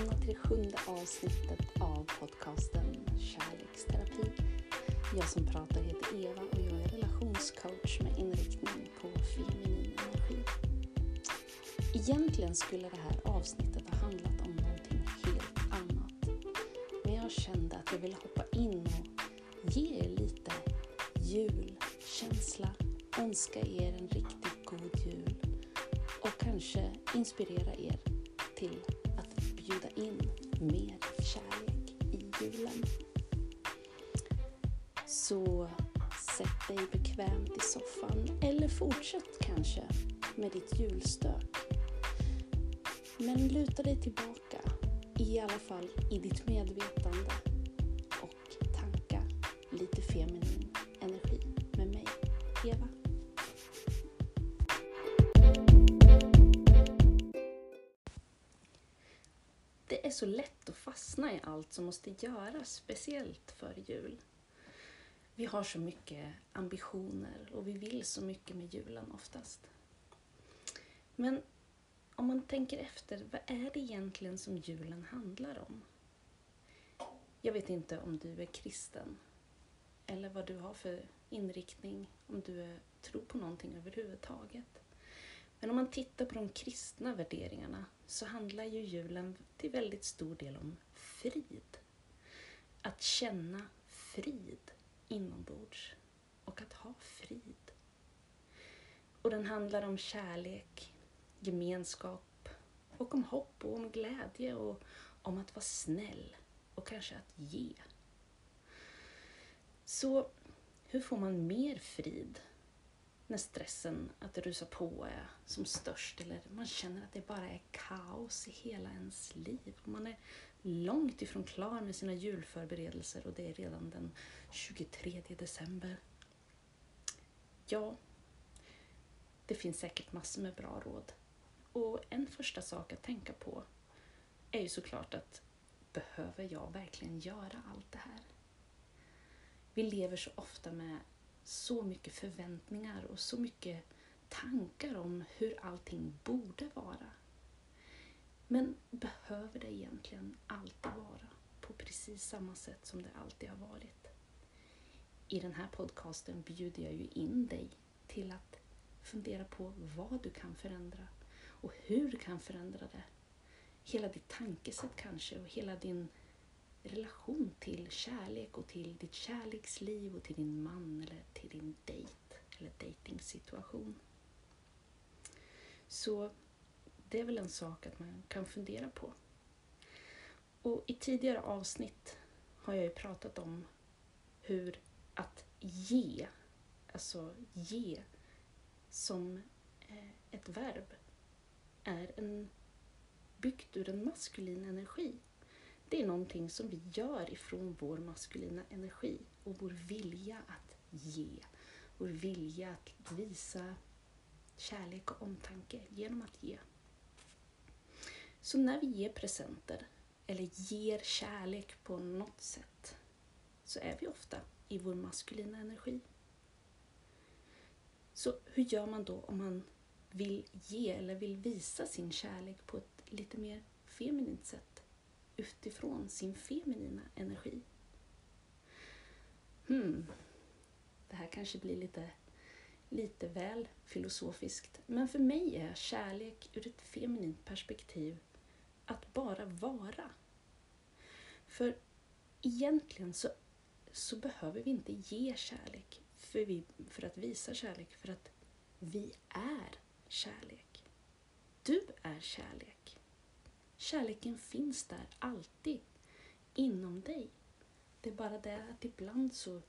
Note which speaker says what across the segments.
Speaker 1: välkomna till det sjunde avsnittet av podcasten Kärleksterapi. Jag som pratar heter Eva och jag är relationscoach med inriktning på feminin energi. Egentligen skulle det här avsnittet ha handlat om någonting helt annat. Men jag kände att jag ville hoppa in och ge er lite julkänsla, önska er en riktigt god jul och kanske inspirera er till bjuda in mer kärlek i julen. Så sätt dig bekvämt i soffan eller fortsätt kanske med ditt julstök. Men luta dig tillbaka, i alla fall i ditt medvetande Det är så lätt att fastna i allt som måste göras speciellt för jul. Vi har så mycket ambitioner och vi vill så mycket med julen oftast. Men om man tänker efter, vad är det egentligen som julen handlar om? Jag vet inte om du är kristen eller vad du har för inriktning, om du tror på någonting överhuvudtaget. Men om man tittar på de kristna värderingarna så handlar ju julen till väldigt stor del om frid. Att känna frid inombords och att ha frid. Och den handlar om kärlek, gemenskap och om hopp och om glädje och om att vara snäll och kanske att ge. Så hur får man mer frid när stressen att rusa på är som störst eller man känner att det bara är kaos i hela ens liv. Man är långt ifrån klar med sina julförberedelser och det är redan den 23 december. Ja, det finns säkert massor med bra råd. Och en första sak att tänka på är ju såklart att behöver jag verkligen göra allt det här? Vi lever så ofta med så mycket förväntningar och så mycket tankar om hur allting borde vara. Men behöver det egentligen alltid vara på precis samma sätt som det alltid har varit? I den här podcasten bjuder jag ju in dig till att fundera på vad du kan förändra och hur du kan förändra det. Hela ditt tankesätt kanske och hela din relation till kärlek och till ditt kärleksliv och till din man eller till din dejt eller dejtingsituation. Så det är väl en sak att man kan fundera på. Och i tidigare avsnitt har jag ju pratat om hur att ge, alltså ge som eh, ett verb, är en, byggt ur en maskulin energi. Det är någonting som vi gör ifrån vår maskulina energi och vår vilja att ge. Vår vilja att visa kärlek och omtanke genom att ge. Så när vi ger presenter eller ger kärlek på något sätt så är vi ofta i vår maskulina energi. Så hur gör man då om man vill ge eller vill visa sin kärlek på ett lite mer feminint sätt utifrån sin feminina energi? Hmm, det här kanske blir lite, lite väl filosofiskt, men för mig är kärlek ur ett feminint perspektiv att bara vara. För egentligen så, så behöver vi inte ge kärlek för, vi, för att visa kärlek, för att vi är kärlek. Du är kärlek. Kärleken finns där alltid, inom dig. Det är bara det att ibland så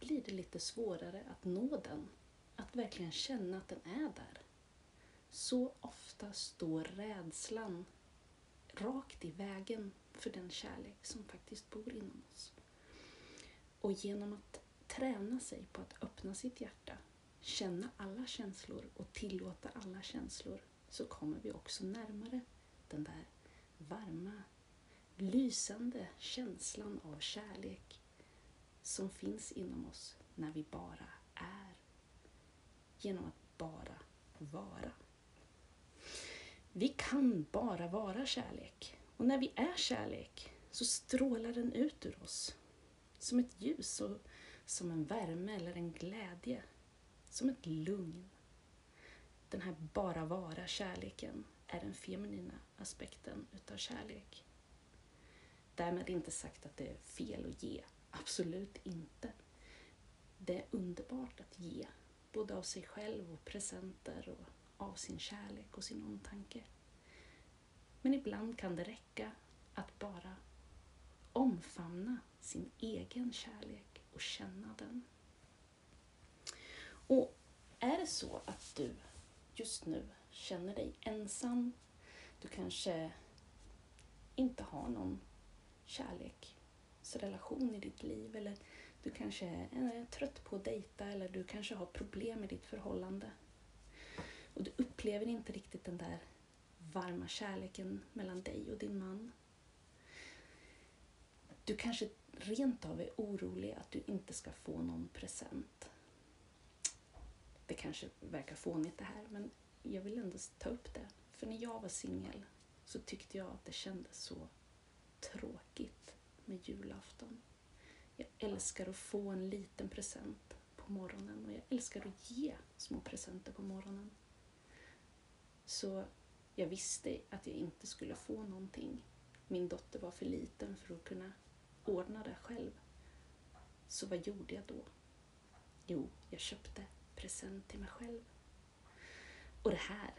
Speaker 1: blir det lite svårare att nå den. Att verkligen känna att den är där. Så ofta står rädslan rakt i vägen för den kärlek som faktiskt bor inom oss. Och genom att träna sig på att öppna sitt hjärta, känna alla känslor och tillåta alla känslor så kommer vi också närmare den där varma, lysande känslan av kärlek som finns inom oss när vi bara är. Genom att bara vara. Vi kan bara vara kärlek Och när vi är kärlek så strålar den ut ur oss. Som ett ljus och som en värme eller en glädje. Som ett lugn. Den här bara vara kärleken är den feminina aspekten utav kärlek. Därmed inte sagt att det är fel att ge. Absolut inte. Det är underbart att ge, både av sig själv och presenter och av sin kärlek och sin omtanke. Men ibland kan det räcka att bara omfamna sin egen kärlek och känna den. Och är det så att du just nu känner dig ensam, du kanske inte har någon kärleksrelation i ditt liv eller du kanske är eh, trött på att dejta eller du kanske har problem i ditt förhållande. Och du upplever inte riktigt den där varma kärleken mellan dig och din man. Du kanske rent av är orolig att du inte ska få någon present. Det kanske verkar fånigt det här, men jag vill ändå ta upp det. För när jag var singel så tyckte jag att det kändes så tråkigt med julafton. Jag älskar att få en liten present på morgonen och jag älskar att ge små presenter på morgonen. Så jag visste att jag inte skulle få någonting. Min dotter var för liten för att kunna ordna det själv. Så vad gjorde jag då? Jo, jag köpte present till mig själv. Och det här,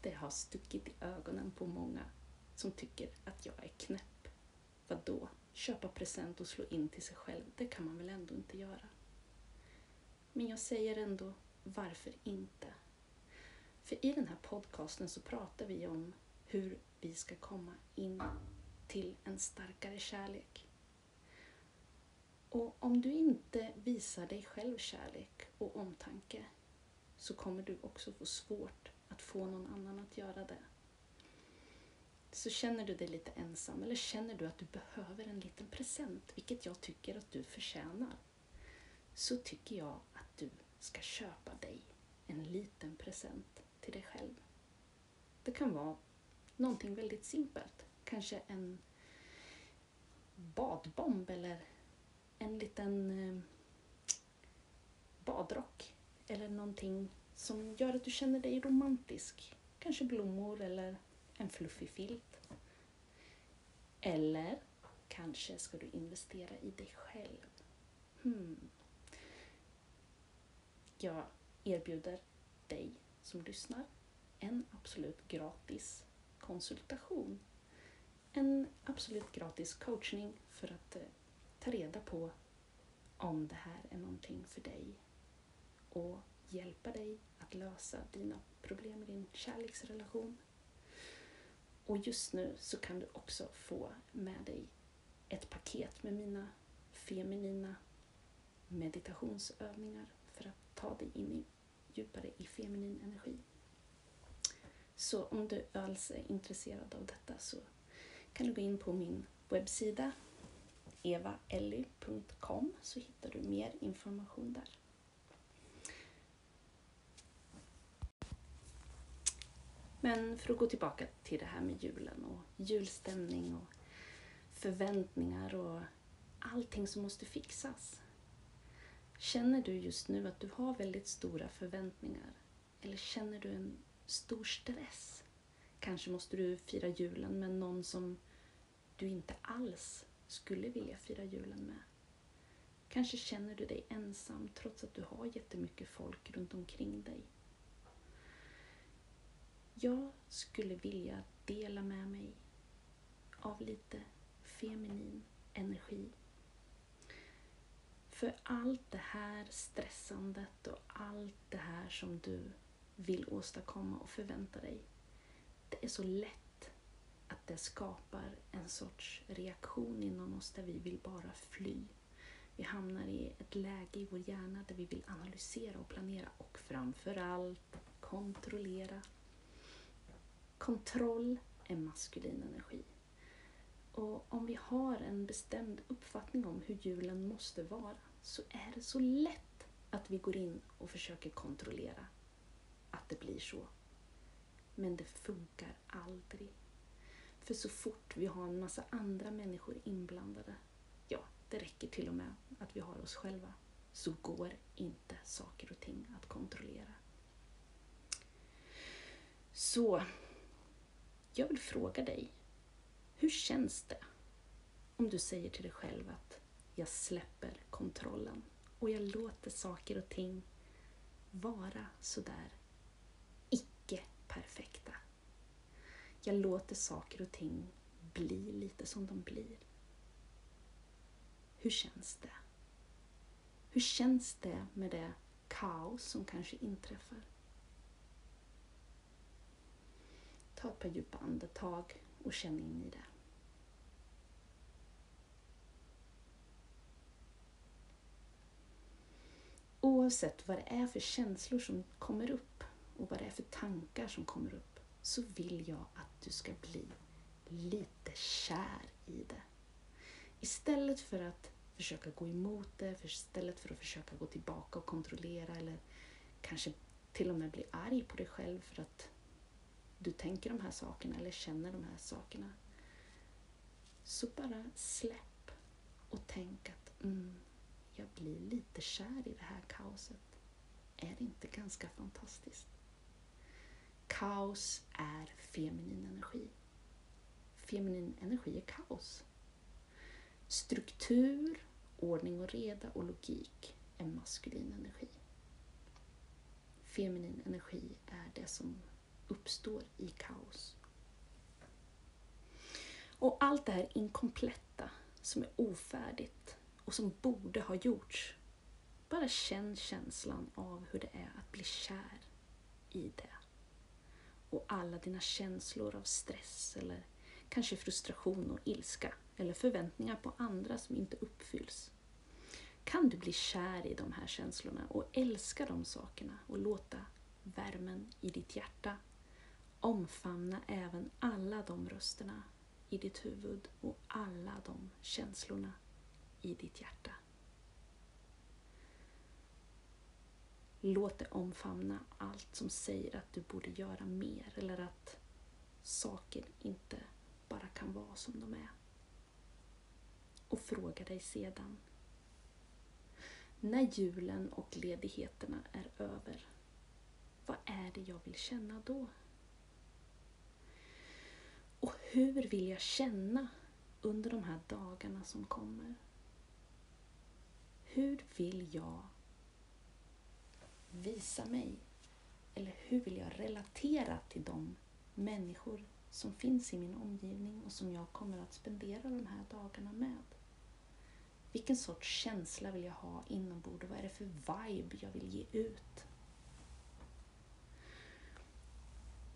Speaker 1: det har stuckit i ögonen på många som tycker att jag är knäpp. Vadå? Köpa present och slå in till sig själv, det kan man väl ändå inte göra? Men jag säger ändå, varför inte? För i den här podcasten så pratar vi om hur vi ska komma in till en starkare kärlek. Och om du inte visar dig själv kärlek och omtanke så kommer du också få svårt att få någon annan att göra det. Så känner du dig lite ensam eller känner du att du behöver en liten present, vilket jag tycker att du förtjänar, så tycker jag att du ska köpa dig en liten present till dig själv. Det kan vara någonting väldigt simpelt. Kanske en badbomb eller en liten eh, badrock eller någonting som gör att du känner dig romantisk. Kanske blommor eller en fluffig filt. Eller kanske ska du investera i dig själv. Hmm. Jag erbjuder dig som lyssnar en absolut gratis konsultation. En absolut gratis coachning för att eh, ta reda på om det här är någonting för dig och hjälpa dig att lösa dina problem i din kärleksrelation. Och just nu så kan du också få med dig ett paket med mina feminina meditationsövningar för att ta dig in i, djupare i feminin energi. Så om du alls är intresserad av detta så kan du gå in på min webbsida evaelly.com så hittar du mer information där. Men för att gå tillbaka till det här med julen och julstämning och förväntningar och allting som måste fixas. Känner du just nu att du har väldigt stora förväntningar? Eller känner du en stor stress? Kanske måste du fira julen med någon som du inte alls skulle vilja fira julen med. Kanske känner du dig ensam trots att du har jättemycket folk runt omkring dig. Jag skulle vilja dela med mig av lite feminin energi. För allt det här stressandet och allt det här som du vill åstadkomma och förvänta dig. Det är så lätt att det skapar en sorts reaktion inom oss där vi vill bara fly. Vi hamnar i ett läge i vår hjärna där vi vill analysera och planera och framförallt kontrollera Kontroll är maskulin energi. Och om vi har en bestämd uppfattning om hur julen måste vara så är det så lätt att vi går in och försöker kontrollera att det blir så. Men det funkar aldrig. För så fort vi har en massa andra människor inblandade, ja, det räcker till och med att vi har oss själva, så går inte saker och ting att kontrollera. Så, jag vill fråga dig, hur känns det om du säger till dig själv att jag släpper kontrollen och jag låter saker och ting vara sådär icke-perfekta. Jag låter saker och ting bli lite som de blir. Hur känns det? Hur känns det med det kaos som kanske inträffar? Ta ett par djupa andetag och känn in i det. Oavsett vad det är för känslor som kommer upp och vad det är för tankar som kommer upp så vill jag att du ska bli lite kär i det. Istället för att försöka gå emot det, istället för att försöka gå tillbaka och kontrollera eller kanske till och med bli arg på dig själv för att du tänker de här sakerna eller känner de här sakerna. Så bara släpp och tänk att mm, jag blir lite kär i det här kaoset. Är det inte ganska fantastiskt? Kaos är feminin energi. Feminin energi är kaos. Struktur, ordning och reda och logik är maskulin energi. Feminin energi är det som uppstår i kaos. Och allt det här inkompletta som är ofärdigt och som borde ha gjorts. Bara känn känslan av hur det är att bli kär i det. Och alla dina känslor av stress eller kanske frustration och ilska eller förväntningar på andra som inte uppfylls. Kan du bli kär i de här känslorna och älska de sakerna och låta värmen i ditt hjärta omfamna även alla de rösterna i ditt huvud och alla de känslorna i ditt hjärta. Låt det omfamna allt som säger att du borde göra mer eller att saker inte bara kan vara som de är. Och fråga dig sedan. När julen och ledigheterna är över, vad är det jag vill känna då? Hur vill jag känna under de här dagarna som kommer? Hur vill jag visa mig? Eller hur vill jag relatera till de människor som finns i min omgivning och som jag kommer att spendera de här dagarna med? Vilken sorts känsla vill jag ha inombords? Vad är det för vibe jag vill ge ut?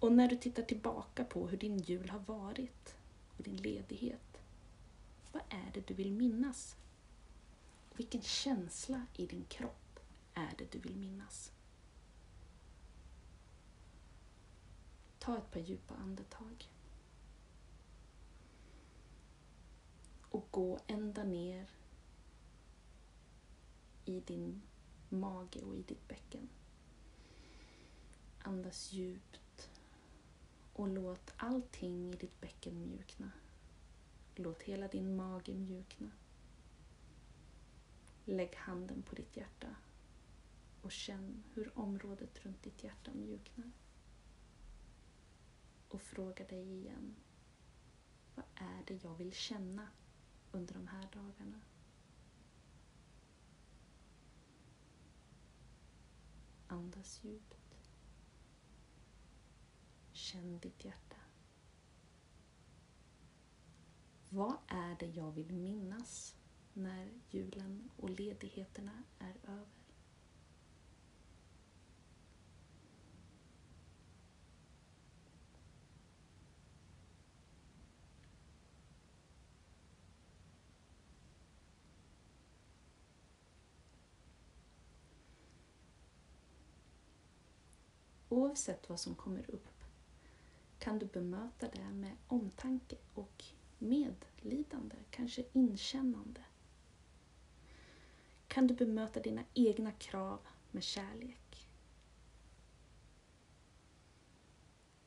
Speaker 1: Och när du tittar tillbaka på hur din jul har varit och din ledighet, vad är det du vill minnas? Vilken känsla i din kropp är det du vill minnas? Ta ett par djupa andetag. Och gå ända ner i din mage och i ditt bäcken. Andas djupt och låt allting i ditt bäcken mjukna. Låt hela din mage mjukna. Lägg handen på ditt hjärta och känn hur området runt ditt hjärta mjuknar. Och fråga dig igen, vad är det jag vill känna under de här dagarna? Andas djupt. Känn ditt hjärta. Vad är det jag vill minnas när julen och ledigheterna är över. Oavsett vad som kommer upp kan du bemöta det med omtanke och medlidande, kanske inkännande kan du bemöta dina egna krav med kärlek.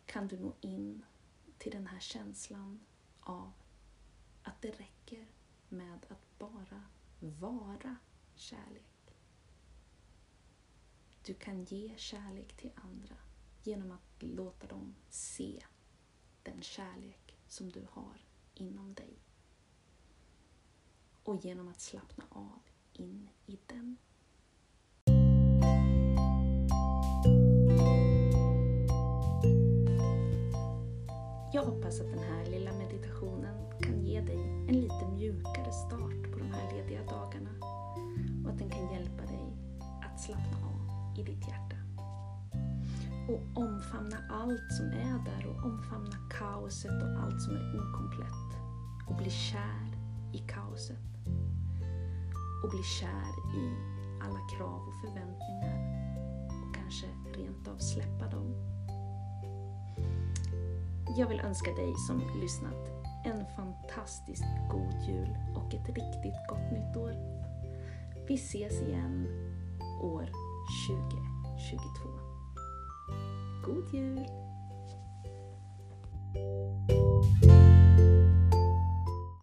Speaker 1: Kan du nå in till den här känslan av att det räcker med att bara vara kärlek. Du kan ge kärlek till andra genom att låta dem se den kärlek som du har inom dig. Och genom att slappna av in i den. Jag hoppas att den här lilla meditationen kan ge dig en lite mjukare start på de här lediga dagarna och att den kan hjälpa dig att slappna av i ditt hjärta. Och omfamna allt som är där och omfamna kaoset och allt som är okomplett. Och bli kär i kaoset. Och bli kär i alla krav och förväntningar och kanske rent av släppa dem. Jag vill önska dig som lyssnat en fantastiskt god jul och ett riktigt gott nytt år. Vi ses igen år 2022. God jul!